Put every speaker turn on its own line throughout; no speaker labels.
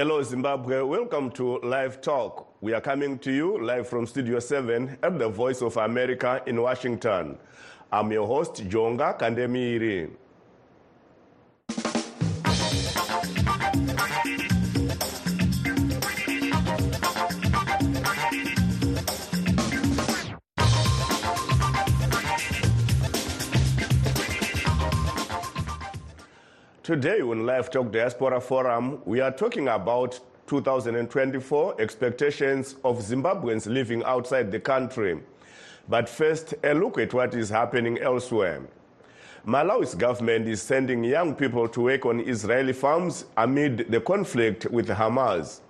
Hello, Zimbabwe. Welcome to Live Talk. We are coming to you live from Studio 7 at the Voice of America in Washington. I'm your host, Jonga Kandemiri. Today on Live Talk Diaspora Forum, we are talking about 2024 expectations of Zimbabweans living outside the country. But first, a look at what is happening elsewhere. Malawi's government is sending young people to work on Israeli farms amid the conflict with Hamas.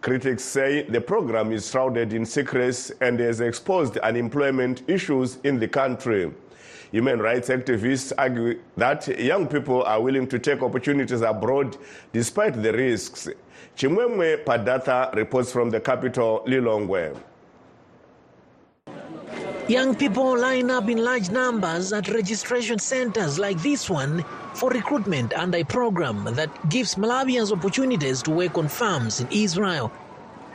Critics say the program is shrouded in secrecy and has exposed unemployment issues in the country. Human rights activists argue that young people are willing to take opportunities abroad despite the risks. Chimwemwe Padatha reports from the capital, Lilongwe.
Young people line up in large numbers at registration centers like this one for recruitment under a program that gives Malawians opportunities to work on farms in Israel.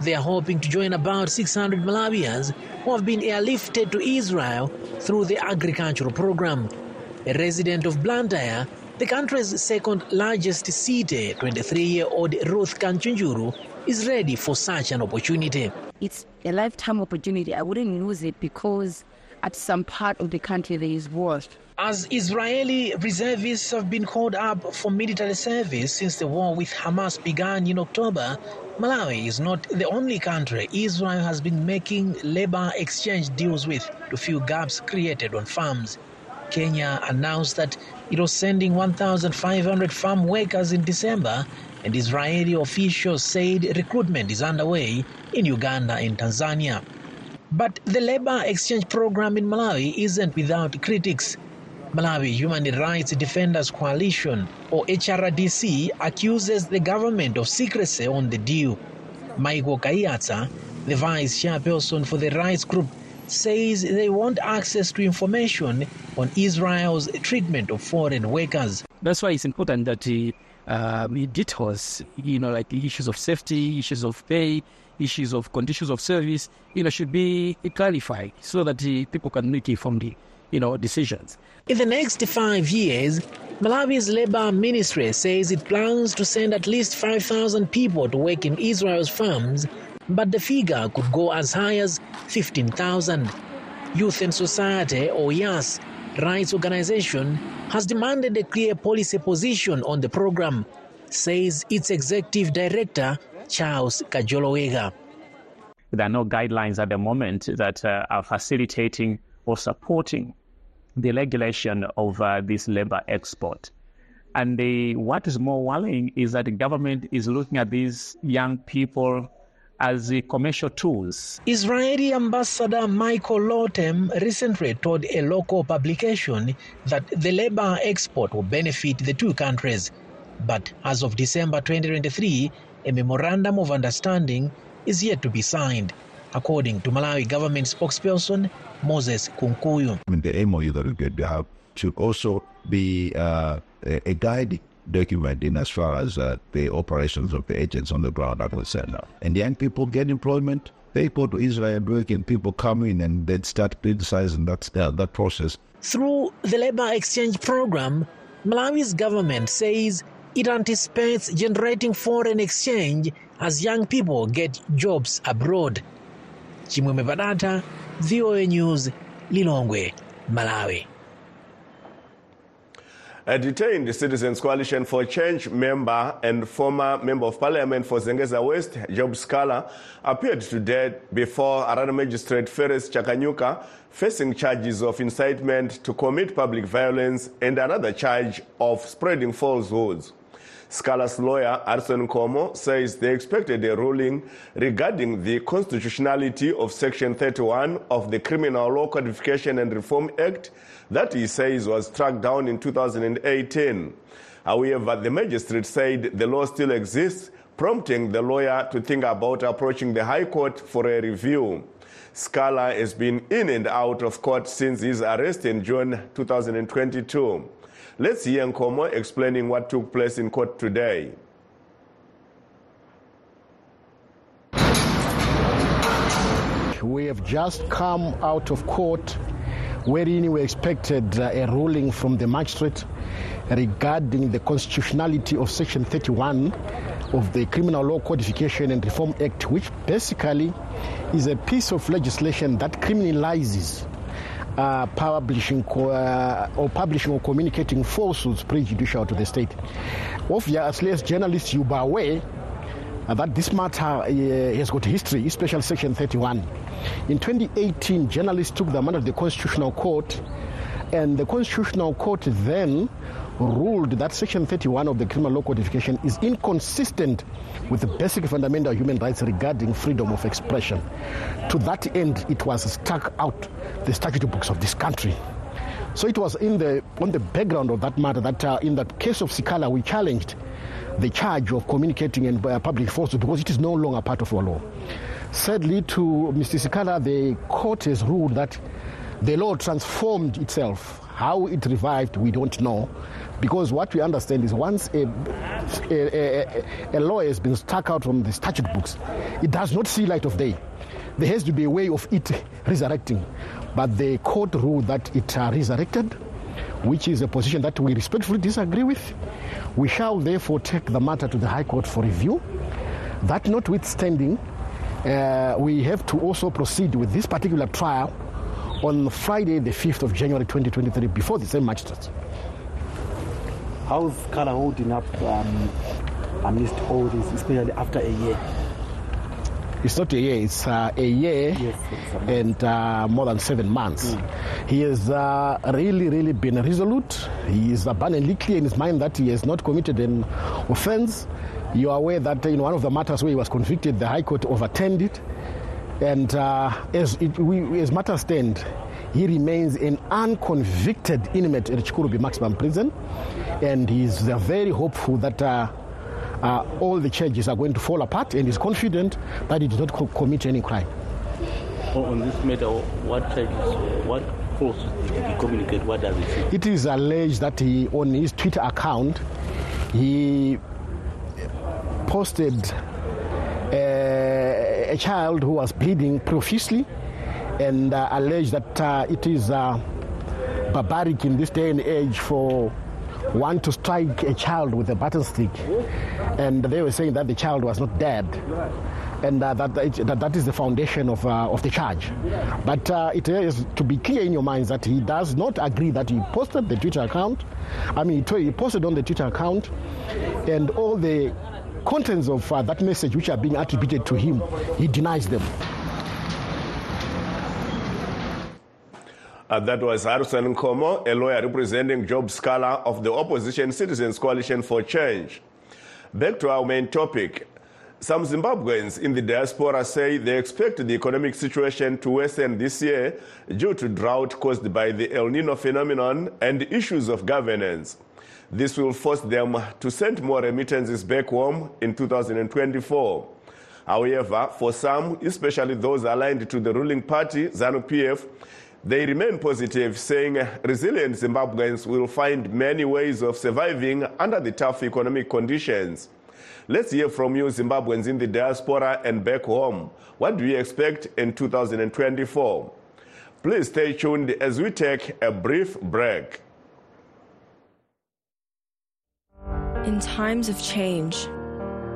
They are hoping to join about 600 Malawians who have been airlifted to Israel through the agricultural program. A resident of Blantyre, the country's second largest city, 23 year old Ruth Kanchunjuru, is ready for such an opportunity.
It's a lifetime opportunity. I wouldn't lose it because at some part of the country there is war.
As Israeli reservists have been called up for military service since the war with Hamas began in October, Malawi is not the only country Israel has been making labor exchange deals with to fill gaps created on farms. Kenya announced that it was sending 1,500 farm workers in December, and Israeli officials said recruitment is underway in Uganda and Tanzania. But the labor exchange program in Malawi isn't without critics. Malawi Human Rights Defenders Coalition, or HRDC, accuses the government of secrecy on the deal. Michael Kaiyatsa, the vice chairperson for the rights group, says they want access to information on Israel's treatment of foreign workers.
That's why it's important that uh, it details, you know, like issues of safety, issues of pay, issues of conditions of service, you know, should be clarified so that the people can make informed, you know, decisions.
In the next five years, Malawi's labor ministry says it plans to send at least 5,000 people to work in Israel's farms, but the figure could go as high as 15,000. Youth and Society, or YAS, rights organization, has demanded a clear policy position on the program, says its executive director, Charles Kajoloweka.
There are no guidelines at the moment that uh, are facilitating or supporting the regulation of uh, this labor export. And the, what is more worrying is that the government is looking at these young people as the commercial tools.
Israeli ambassador Michael Lotem recently told a local publication that the labor export will benefit the two countries. But as of December 2023, a memorandum of understanding is yet to be signed, according to Malawi government spokesperson Moses Kunkuyu.
I mean, the MOU that we're to have should also be uh, a, a guiding document in as far as uh, the operations of the agents on the ground are concerned. And young people get employment. They go to Israel work, and people come in and then start criticizing that uh, that process.
Through the labor exchange program, Malawi's government says it anticipates generating foreign exchange as young people get jobs abroad. Chimwemwe Padatha, VOA News, Lilongwe, Malawi.
A detained Citizens Coalition for Change member and former member of parliament for Zengeza West, Job Scala, appeared today before Arana magistrate Ferris Chakanyuka, facing charges of incitement to commit public violence and another charge of spreading falsehoods. Sikala's lawyer, Harrison Nkomo, says they expected a ruling regarding the constitutionality of Section 31 of the Criminal Law Codification and Reform Act that he says was struck down in 2018. However, the magistrate said the law still exists, prompting the lawyer to think about approaching the High Court for a review. Scala has been in and out of court since his arrest in June 2022. Let's hear Nkomo explaining what took place in court today.
We have just come out of court wherein we expected uh, a ruling from the magistrate regarding the constitutionality of Section 31 of the Criminal Law Codification and Reform Act, which basically is a piece of legislation that criminalizes uh, publishing uh, or publishing or communicating falsehoods prejudicial to the state. Obviously, as journalists, you are aware uh, that this matter uh, has got history, especially Section 31. In 2018, journalists took the matter to the Constitutional Court, and the Constitutional Court then ruled that Section 31 of the Criminal Law Codification is inconsistent with the basic fundamental human rights regarding freedom of expression. To that end, it was struck out the statute books of this country. So it was in the on the background of that matter that uh, in the case of Sikala we challenged the charge of communicating and uh, public falsehood because it is no longer part of our law. Sadly, to Mr. Sikala, the court has ruled that the law transformed itself. How it revived, we don't know, because what we understand is once a, a, a, a law has been struck out from the statute books, it does not see light of day. There has to be a way of it resurrecting. But the court ruled that it uh, resurrected, which is a position that we respectfully disagree with. We shall therefore take the matter to the High Court for review. That notwithstanding, uh, we have to also proceed with this particular trial on Friday, the 5th of January 2023, before the same magistrate.
How's Kala holding up um, amidst all this, especially after a year?
It's not a year, it's uh, a year
Yes,
and uh, more than seven months. He has uh, really, really been resolute. He is abundantly clear in his mind that he has not committed an offense. You are aware that in one of the matters where he was convicted, the High Court overturned it. And uh, as, it, we, as matters stand, he remains an unconvicted inmate at Chikurubi Maximum Prison. And he's uh, very hopeful that uh, uh, all the charges are going to fall apart and is confident that he did not co- commit any crime.
On this matter, what charges, what false did he communicate? What does it say?
It is alleged that he, on his Twitter account, he posted uh, a child who was bleeding profusely and uh, alleged that uh, it is uh, barbaric in this day and age for one to strike a child with a button stick. And they were saying that the child was not dead. And uh, that, that that is the foundation of, uh, of the charge. But uh, it is to be clear in your minds that he does not agree that he posted the Twitter account. I mean, he posted on the Twitter account, and all the contents of that message which are being attributed to him, he denies them.
Uh, that was Harrison Nkomo, a lawyer representing Job Sikala of the opposition Citizens Coalition for Change. Back to our main topic. Some Zimbabweans in the diaspora say they expect the economic situation to worsen this year due to drought caused by the El Nino phenomenon and issues of governance. This will force them to send more remittances back home in 2024. However, for some, especially those aligned to the ruling party, ZANU PF, they remain positive, saying resilient Zimbabweans will find many ways of surviving under the tough economic conditions. Let's hear from you, Zimbabweans in the diaspora and back home. What do you expect in 2024? Please stay tuned as we take a brief break.
In times of change,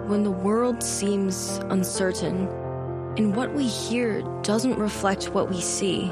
when the world seems uncertain and what we hear doesn't reflect what we see,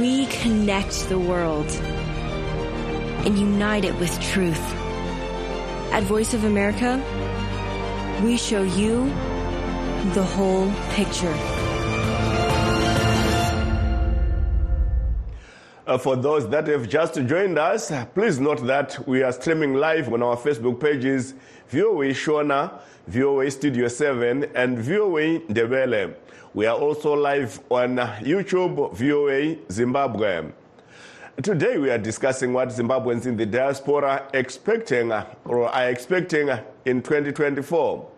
We connect the world and unite it with truth. At Voice of America, we show you the whole picture.
Uh, for those that have just joined us, please note that we are streaming live on our Facebook pages VOA Shona, VOA Studio 7, and VOA Ndebele. We are also live on YouTube, VOA Zimbabwe. Today we are discussing what Zimbabweans in the diaspora expecting or are expecting in 2024.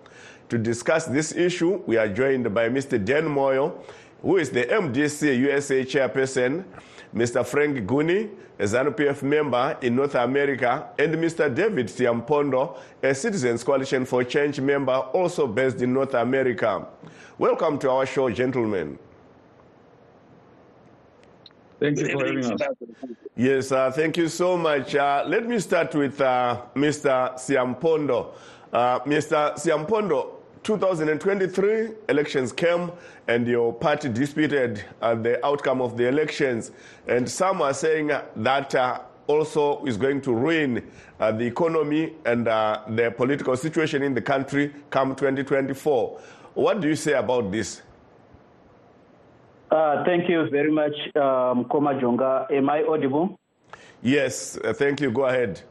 To discuss this issue, we are joined by Mr. Dan Moyo, who is the MDC USA chairperson, Mr. Frank Guni, a ZANU-PF member in North America, and Mr. David Siampondo, a Citizens Coalition for Change member also based in North America. Welcome to our show, gentlemen.
Thank you for having us.
Yes, uh, thank you so much. Uh, let me start with uh, Mr. Siampondo. Uh, Mr. Siampondo, 2023 elections came and your party disputed uh, the outcome of the elections. And some are saying that uh, also is going to ruin uh, the economy and uh, the political situation in the country come 2024. What do you say about this?
Uh, thank you very much, um, Koma Jonga. Am I audible?
Yes, uh, thank you. Go ahead.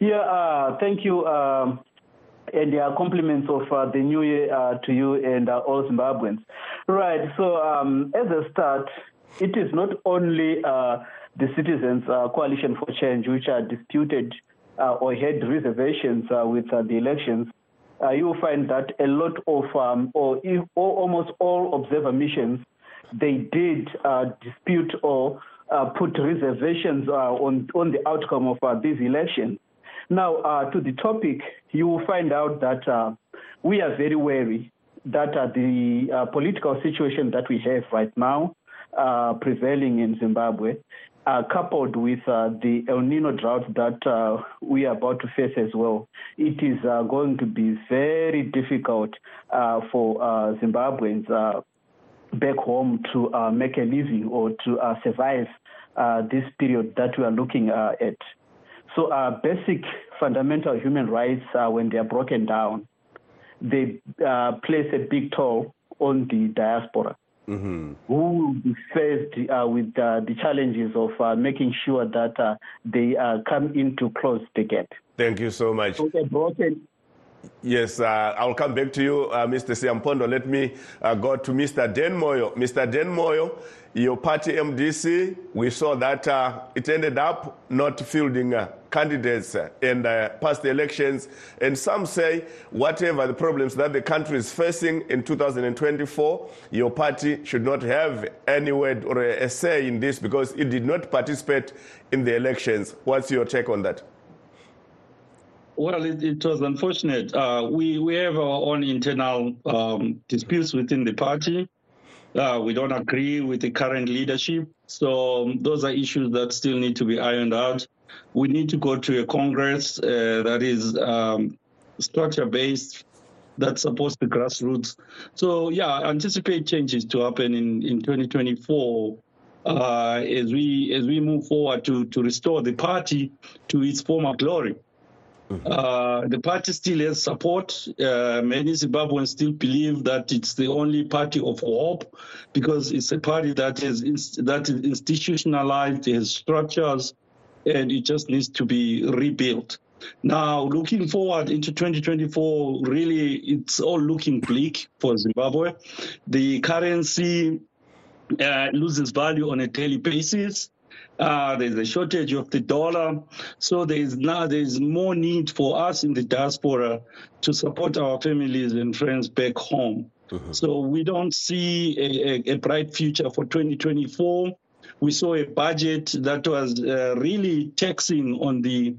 Yeah, uh, thank you. Um, and uh, compliments of uh, the new year uh, to you and uh, all Zimbabweans. Right, so um, as a start, it is not only uh, the Citizens uh, Coalition for Change which are disputed or had reservations with the elections. you will find that a lot of, um, or, or, almost all observer missions, they did dispute or put reservations on, on the outcome of these elections. Now, uh, to the topic, you will find out that uh, we are very wary that uh, the uh, political situation that we have right now uh, prevailing in Zimbabwe, uh, coupled with the El Nino drought that we are about to face as well, it is going to be very difficult for Zimbabweans back home to make a living or to survive this period that we are looking at. So uh, basic fundamental human rights, uh, when they are broken down, they uh, place a big toll on the diaspora. Mm-hmm. Who will be faced uh, with uh, the challenges of uh, making sure that they come in to close the gap.
Thank you so much.
So broken,
Yes, uh, I'll come back to you, uh, Mr. Siampondo. Let me uh, go to Mr. Den Moyo. Mr. Den Moyo, your party MDC, we saw that it ended up not fielding candidates in uh, past elections. And some say, whatever the problems that the country is facing in 2024, your party should not have any word or a say in this because it did not participate in the elections. What's your take on that?
Well, it, it was unfortunate. Uh, we, we have our own internal um, disputes within the party. Uh, we don't agree with the current leadership. So um, those are issues that still need to be ironed out we need to go to a Congress uh, that is um, structure based that supports the grassroots. So yeah, anticipate changes to happen in, in 2024 uh, as we as we move forward to to restore the party to its former glory. Mm-hmm. Uh, the party still has support. Uh, many Zimbabweans still believe that it's the only party of hope because it's a party that is that is institutionalized, has structures, and it just needs to be rebuilt. Now, looking forward into 2024, really, it's all looking bleak for Zimbabwe. The currency uh, loses value on a daily basis. Uh, there's a shortage of the dollar, so there is now there is more need for us in the diaspora to support our families and friends back home. Mm-hmm. So we don't see a, a, a bright future for 2024 we saw a budget that was uh, really taxing on the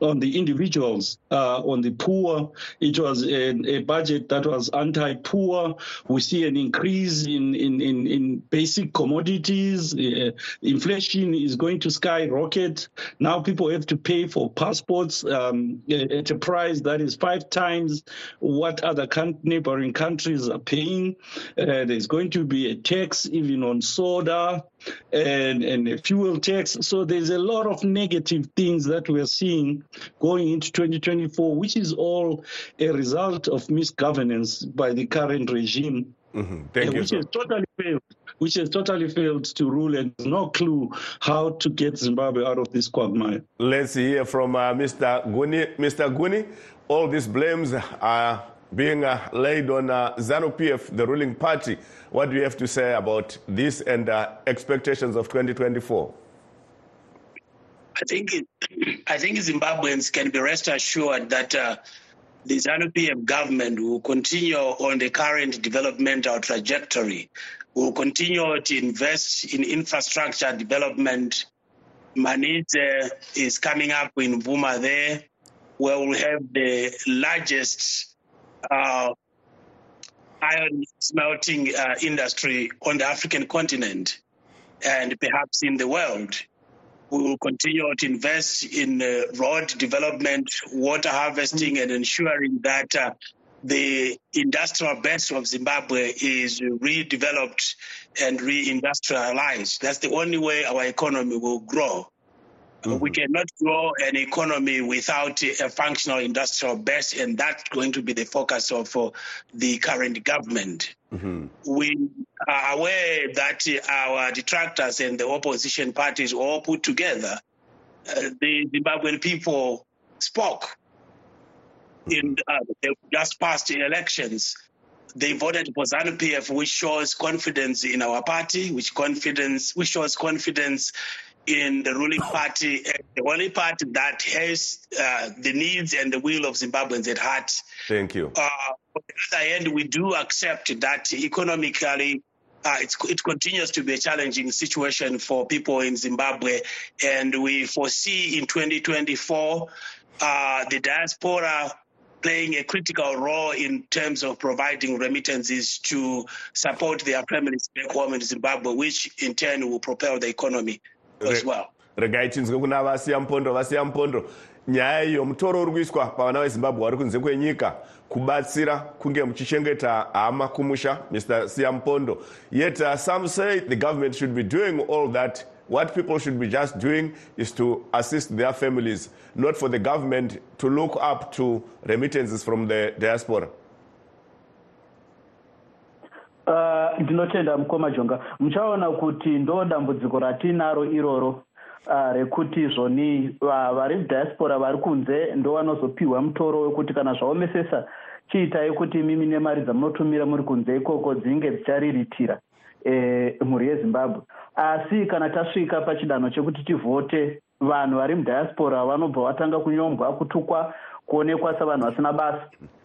on the individuals, uh, on the poor. It was a, a budget that was anti-poor. We see an increase in in in, in basic commodities. Uh, inflation is going to skyrocket. Now people have to pay for passports um, at a price that is five times what other con- neighboring countries are paying. Uh, there's going to be a tax even on soda and, and fuel tax. So there's a lot of negative things that we're seeing going into 2024, which is all a result of misgovernance by the current regime
Mhm. Thank you.
which
sir.
has totally failed, which has totally failed to rule and has no clue how to get Zimbabwe out of this quagmire.
Let's hear from uh, Mr. Guni. Mr. Guni, all these blames are being uh, laid on uh, ZANU PF, the ruling party. What do you have to say about this and uh, expectations of 2024?
I think it, I think Zimbabweans can be rest assured that uh, the ZANU PF government will continue on the current developmental trajectory. Will continue to invest in infrastructure development. Manhize is coming up in Mvuma there, where we'll have the largest uh, iron smelting uh, industry on the African continent and perhaps in the world. We will continue to invest in uh, road development, water harvesting, and ensuring that uh, the industrial base of Zimbabwe is redeveloped and reindustrialized. That's the only way our economy will grow. We cannot grow an economy without a functional industrial base, and that's going to be the focus of uh, the current government. We are aware that our detractors and the opposition parties all put together, uh, the Zimbabwean people spoke in uh, the just past elections. They voted for ZANU PF, which shows confidence in our party, which confidence, which shows confidence in the ruling party, the only party that has uh, the needs and the will of Zimbabweans at heart.
Thank you.
Uh, on the other hand, we do accept that economically uh, it's, it continues to be a challenging situation for people in Zimbabwe, and we foresee in 2024 uh, the diaspora playing a critical role in terms of providing remittances to support their families back home in Zimbabwe, which in turn will propel the economy as well.
regai tinzwe kuna vasiya mpondo vasiya mpondo nyaya iyo mutoro uri kuiswa pavana vezimbabwe vari kunze kwenyika kubatsira kunge muchichengeta hama kumusha mr siyampondo. Yet uh, some say the government should be doing all that what people should be just doing is to assist their families not for the government to look up to remittances from the diaspora
Uh, ndinotenda mukoma jonga. Muchaona kuti ndo dambudziko ratinaro iroro uh, rekuti zvoni va- vari diaspora vari kunze ndo vanozopiwa mutoro wekuti kana zvaomesesa chiitai kuti mimi nemari dzamunotumira muri kunze ikoko dzinge dzichariritira eh, mhuri yezimbabwe. Asi kana tasvika pachidanho chekuti tivhote vanhu vari mudiaspora vanobva vatanga kunyombwa kutukwa kuonekwa savanhu vasina basa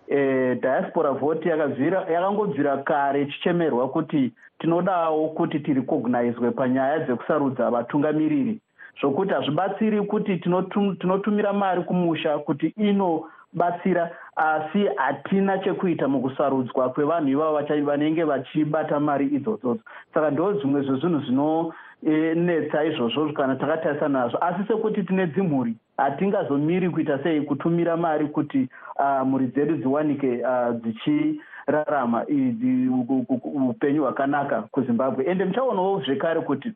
eh, diaspora vote yakangobvira kare ichichemerwa kuti tinodawo kuti tirecognizwe panyaya dzekusarudza vatungamiriri. Zvokuti hazvibatsiri kuti tinotum- tinotumira mari kumusha kuti inobatsira asi hatina chekuita mukusarudzwa kwevanhu ivavo vanenge vachibata mari idzodzodzo. Saka ndo zvimwe zvezvinhu zvinonetsa izvozvo kana takatarisana nazvo. Asi sekuti tine dzimhuri hatingazomiri kuita sei kutumira mari kuti ah, mhuri dzedu dziwanike ah, dzichirarama upenyu hwakanaka kuzimbabwe. Ende muchaonawo zvekare kuti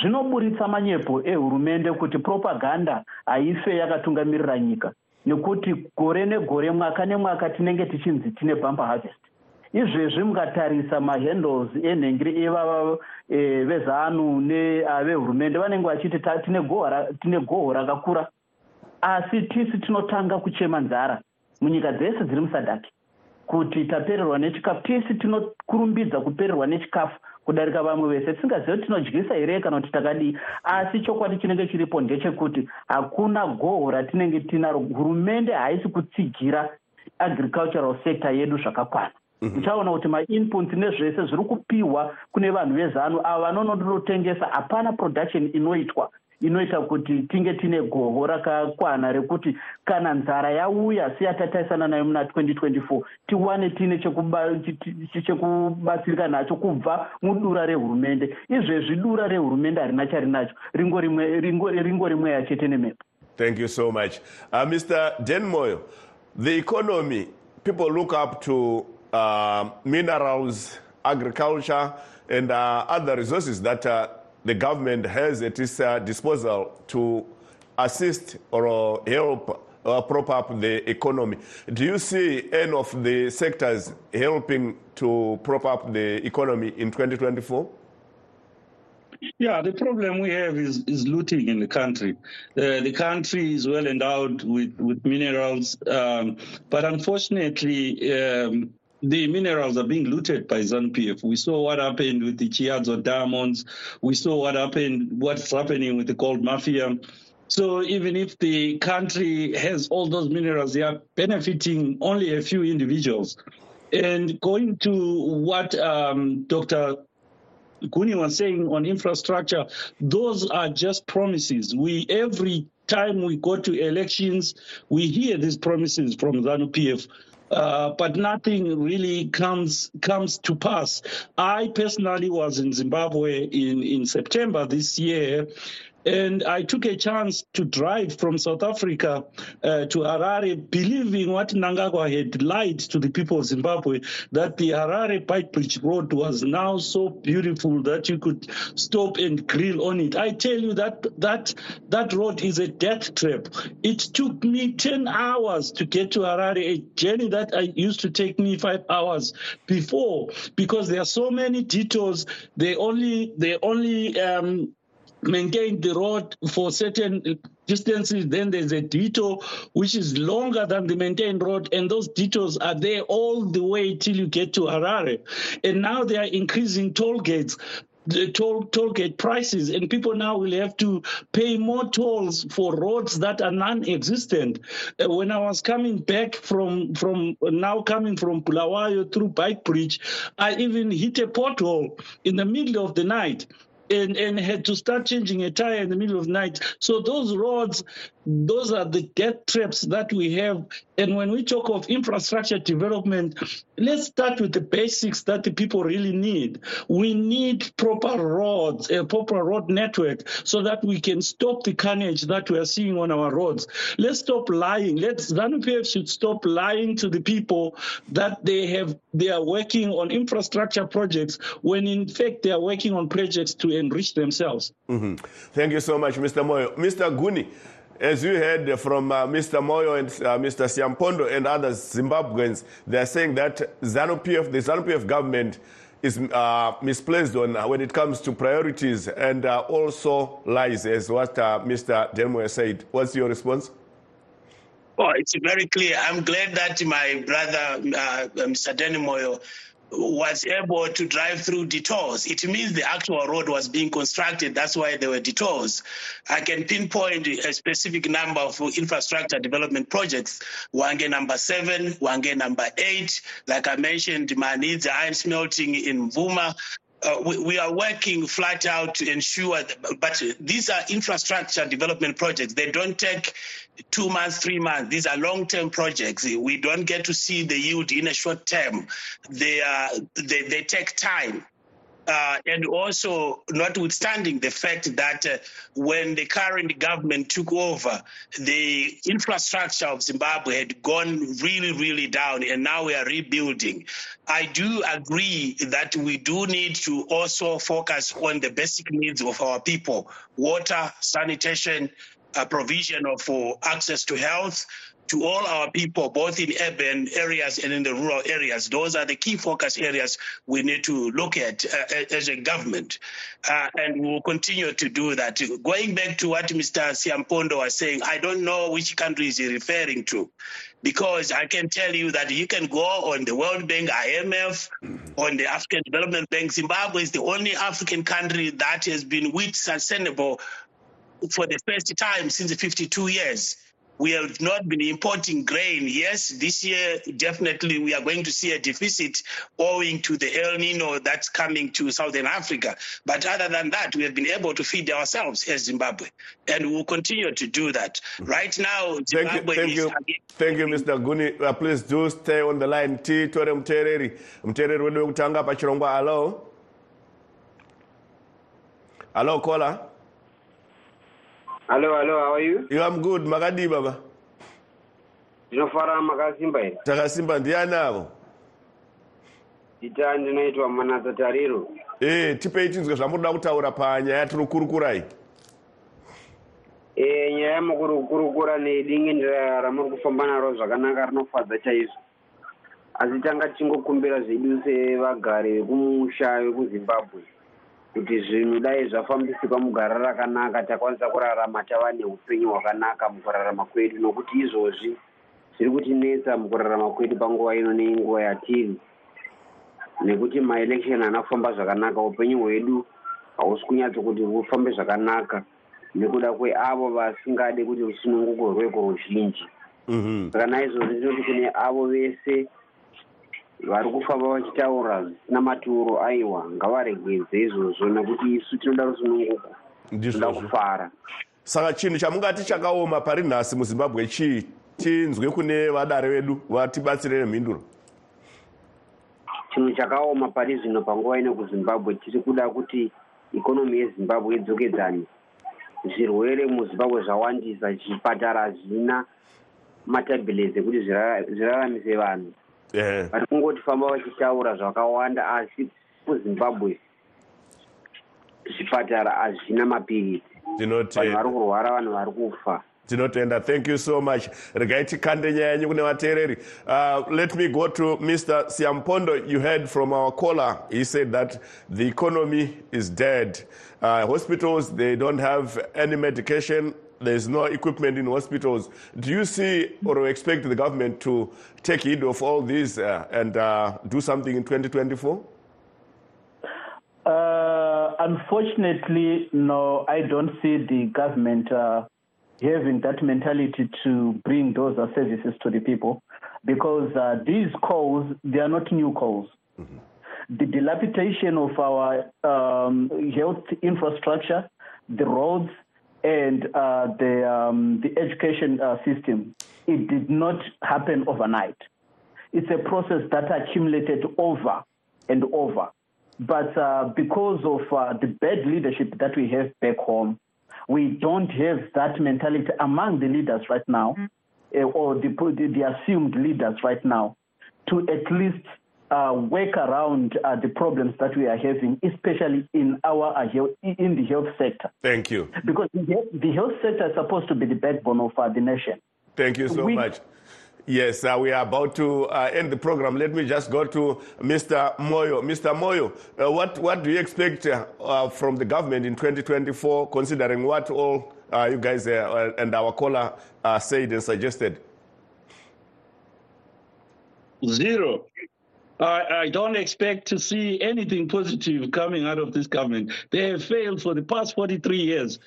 zvinoburitsa manyepo ehurumende kuti propaganda haife yakatungamirira nyika. Nekuti gore negore mwaka nemwaka tinenge tichinzi tine bumper harvest izvezvi mukatarisa mahandles enhengeri evava eh, vezanu nevehurumende vanenge vachiti "Ta- tine goho ra- tine goho rakakura. Asi tisi tinotanga kuchema nzara. Munyika dzese dziri musadhaki kuti tapererwa nechikafu tisi tinokurumbidza kupererwa nechikafu kudarika vamwe vese. Tisingazivi kuti tinodyisa here kana kuti takadii. Asi chokwadi chinenge chiripo ndechekuti hakuna goho ratinenge tinaro. Hurumende haisi kutsigira agricultural sector yedu zvakakwana muchaona kuti mainputs nezvese zviri kupiwa kune vanhu vezanu ava vanonototengesa hapana production inoitwa inoita kuti tinge tine goho rakakwana rekuti kana nzara yauya seyatatarisana nayo muna 2024 tiwane tine chekubatsirika nacho kubva mudura rehurumende izvezvi dura rehurumende harina charinacho ringo rimwe ringo- ringo rimwe yachete nemepo
Thank you so much. Uh, Mr. Denmoyo, the economy, people look up to uh, minerals, agriculture, and uh, other resources that uh, the government has at its uh, disposal to assist or help uh, prop up the economy. Do you see any of the sectors helping to prop up the economy in 2024?
Yeah, the problem we have is, is looting in the country. Uh, the country is well endowed with, with minerals, um, but unfortunately, um, the minerals are being looted by ZANU-PF. We saw what happened with the Chiadzwa diamonds. We saw what happened, what's happening with the gold mafia. So even if the country has all those minerals, they are benefiting only a few individuals. And going to what um, Dr. Guni was saying on infrastructure, those are just promises. We every time we go to elections, we hear these promises from ZANU PF. Uh, but nothing really comes comes to pass. I personally was in Zimbabwe in, in September this year, and I took a chance to drive from South Africa uh, to Harare, believing what Mnangagwa had lied to the people of Zimbabwe that the Harare Beitbridge Road was now so beautiful that you could stop and grill on it. I tell you that that that road is a death trap. It took me 10 hours to get to Harare, a journey that I used to take me five hours before, because there are so many detours. They only they only um, maintain the road for certain distances. Then there's a detour which is longer than the maintained road, and those detours are there all the way till you get to Harare. And now they are increasing toll gates. The toll, toll gate prices, and people now will have to pay more tolls for roads that are non-existent. Uh, when I was coming back from from now coming from Bulawayo through Beitbridge, I even hit a pothole in the middle of the night and, and had to start changing a tire in the middle of night. So those roads, those are the death traps that we have. And when we talk of infrastructure development, let's start with the basics that the people really need. We need proper roads, a proper road network, so that we can stop the carnage that we are seeing on our roads. Let's stop lying. Let's ZANU-PF should stop lying to the people that they have they are working on infrastructure projects when in fact they are working on projects to enrich themselves.
Mhm. Thank you so much, Mr. Moyo. Mr. Guni, as you heard from uh, Mr. Moyo and uh, Mr. Siampondo and others Zimbabweans, they are saying that ZANU-PF, the ZANU-PF government is uh, misplaced on uh, when it comes to priorities and uh, also lies, as what uh, Mr. Delmoyer said. What's your response?
Well, it's very clear. I'm glad that my brother, Mr. Danny Moyo, was able to drive through detours. It means the actual road was being constructed. That's why there were detours. I can pinpoint a specific number of infrastructure development projects. Hwange number seven, Hwange number eight. Like I mentioned, Manhize iron smelting in Mvuma. Uh, we, we are working flat out to ensure, that, but these are infrastructure development projects. They don't take two months, three months. These are long-term projects. We don't get to see the yield in a short term. They are they, they take time. Uh, and also, notwithstanding the fact that uh, when the current government took over, the infrastructure of Zimbabwe had gone really, really down, and now we are rebuilding. I do agree that we do need to also focus on the basic needs of our people water, sanitation, uh, provision of for access to health to all our people, both in urban areas and in the rural areas. Those are the key focus areas we need to look at uh, as a government. Uh, and we will continue to do that. Going back to what Mr. Siampondo was saying, I don't know which country is he referring to. Because I can tell you that you can go on the World Bank, IMF, on the African Development Bank. Zimbabwe is the only African country that has been wheat sustainable for the first time since 52 years. We have not been importing grain. Yes, this year definitely we are going to see a deficit owing to the El Nino that's coming to Southern Africa. But other than that, we have been able to feed ourselves as Zimbabwe, and we will continue to do that. Right now,
Thank you,
Zimbabwe
thank
is
you, thank you, Mr. Guni. Uh, please do stay on the line. Titore Mtereri, Mtereri wedu wekutanga pachirongwa. Hello, hello, caller.
Hello, hello, how are you?
You, I'm good. Makadi baba.
Ndinofara makasimba here.
Takasimba ndiani avo?
Ita ndinoitwa Manasa Tariro.
Eh, tipei tinzwe zvamunoda kutaura panyaya tiri kukurukurai.
e, nyaya yemukurukura nedingindira ramuri kufamba naro zvakanaka rinofadza chaizvo asi tanga tichingokumbira zvedu sevagari vekumusha vekuzimbabwe kuti zvinhu dai zvafambisika mugara rakanaka takwanisa kurarama tava neupenyu hwakanaka mukurarama kwedu nokuti izvozvi zviri kutinetsa mukurarama kwedu panguva ino nenguva yatiri. Nekuti maelection haana kufamba zvakanaka upenyu hwedu hausi kunyatso kuti hufambe zvakanaka nekuda kweavo vasingade kuti rusununguko rweko ruzhinji. Saka naizvozvi tinoti kune avo vese vari kufamba vachitaura zvisina maturo aiwa. Ngavaregedze izvozvo nekuti isu tinoda rusununguko. Tinoda kufara.
Saka chinhu chamungati chakaoma pari nhasi muzimbabwe chii tinzwe kune vadare vedu vatibatsire nemhinduro.
Chinhu chakaoma pari zvino panguva ino kuzimbabwe tiri kuda kuti ikonomi yezimbabwe idzokedzane. Zvirwere muzimbabwe zvawandisa chipatara hazvina matabhilets ekuti zviraramise vanhu vari kungoti famba vachitaura zvakawanda asi kuzimbabwe zvipatara hazvina mapiritsi vanhu vari kurwara vanhu vari kufa
tinotenda thank you so much. Regai tikande nyaya yenyu kune vateereri. Uh, let me go to mr siampondo. You heard from our caller. He said that the economy is dead. Uh, hospitals they don't have any medication there's no equipment in hospitals do you see or expect the government to take heed of all these uh, and uh, do something in 2024
uh, unfortunately no i don't see the government uh, having that mentality to bring those uh, services to the people because uh, these calls, they are not new calls. Mm-hmm. The dilapidation of our um, health infrastructure, the roads, and uh, the, um, the education uh, system, it did not happen overnight. It's a process that accumulated over and over. But uh, because of uh, the bad leadership that we have back home, we don't have that mentality among the leaders right now, mm-hmm. uh, or the, the, the, assumed leaders right now, to at least uh, work around uh, the problems that we are having, especially in our health, in the health sector.
Thank you.
Because the, the health sector is supposed to be the backbone of the nation.
Thank you so we, much. Yes, uh, we are about to uh, end the program. Let me just go to Mr. Moyo. Mr. Moyo, uh, what, what do you expect from the government in 2024, considering what all you guys and our caller said and suggested?
Zero. I, I, don't expect to see anything positive coming out of this government. They have failed for the past 43 years.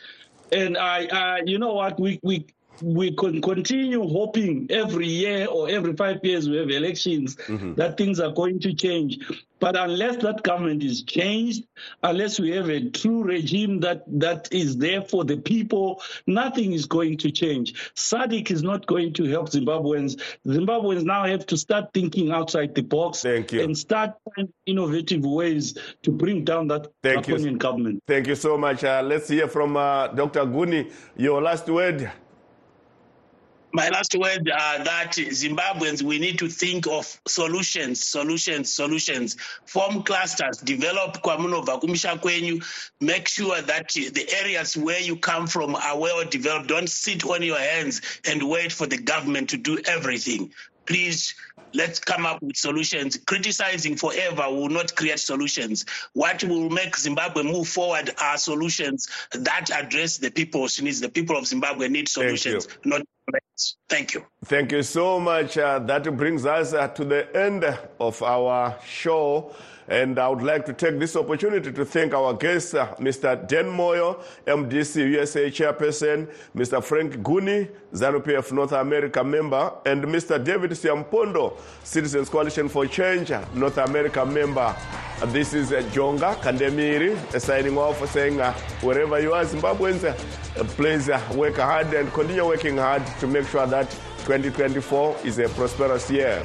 And I, I you know what, we, we we can continue hoping every year or every five years we have elections mm-hmm. that things are going to change. But unless that government is changed, unless we have a true regime that, that is there for the people, nothing is going to change. SADC is not going to help Zimbabweans. Zimbabweans now have to start thinking outside the box and start finding innovative ways to bring down that
Thank you.
government.
Thank you so much. Uh, let's hear from uh, Dr. Guni. Your last word.
My last word uh, that Zimbabweans, we need to think of solutions, solutions, solutions. Form clusters, develop Kwamunova, Kumisha Kwenyu. Make sure that the areas where you come from are well developed. Don't sit on your hands and wait for the government to do everything. Please let's come up with solutions. Criticizing forever will not create solutions. What will make Zimbabwe move forward are solutions that address the people's needs. The people of Zimbabwe need solutions, not Thank you.
Thank you so much. Uh, that brings us uh, to the end of our show. And I would like to take this opportunity to thank our guests, uh, Mr. Dan Moyo, MDC USA chairperson, Mr. Frank Guni, ZANU-PF North America member, and Mr. David Siampondo, Citizens Coalition for Change North America member. Uh, this is uh, Jonga Kandemiri uh, signing off saying, wherever you are, Zimbabweans, please work hard and continue working hard to make sure that 2024 is a prosperous year.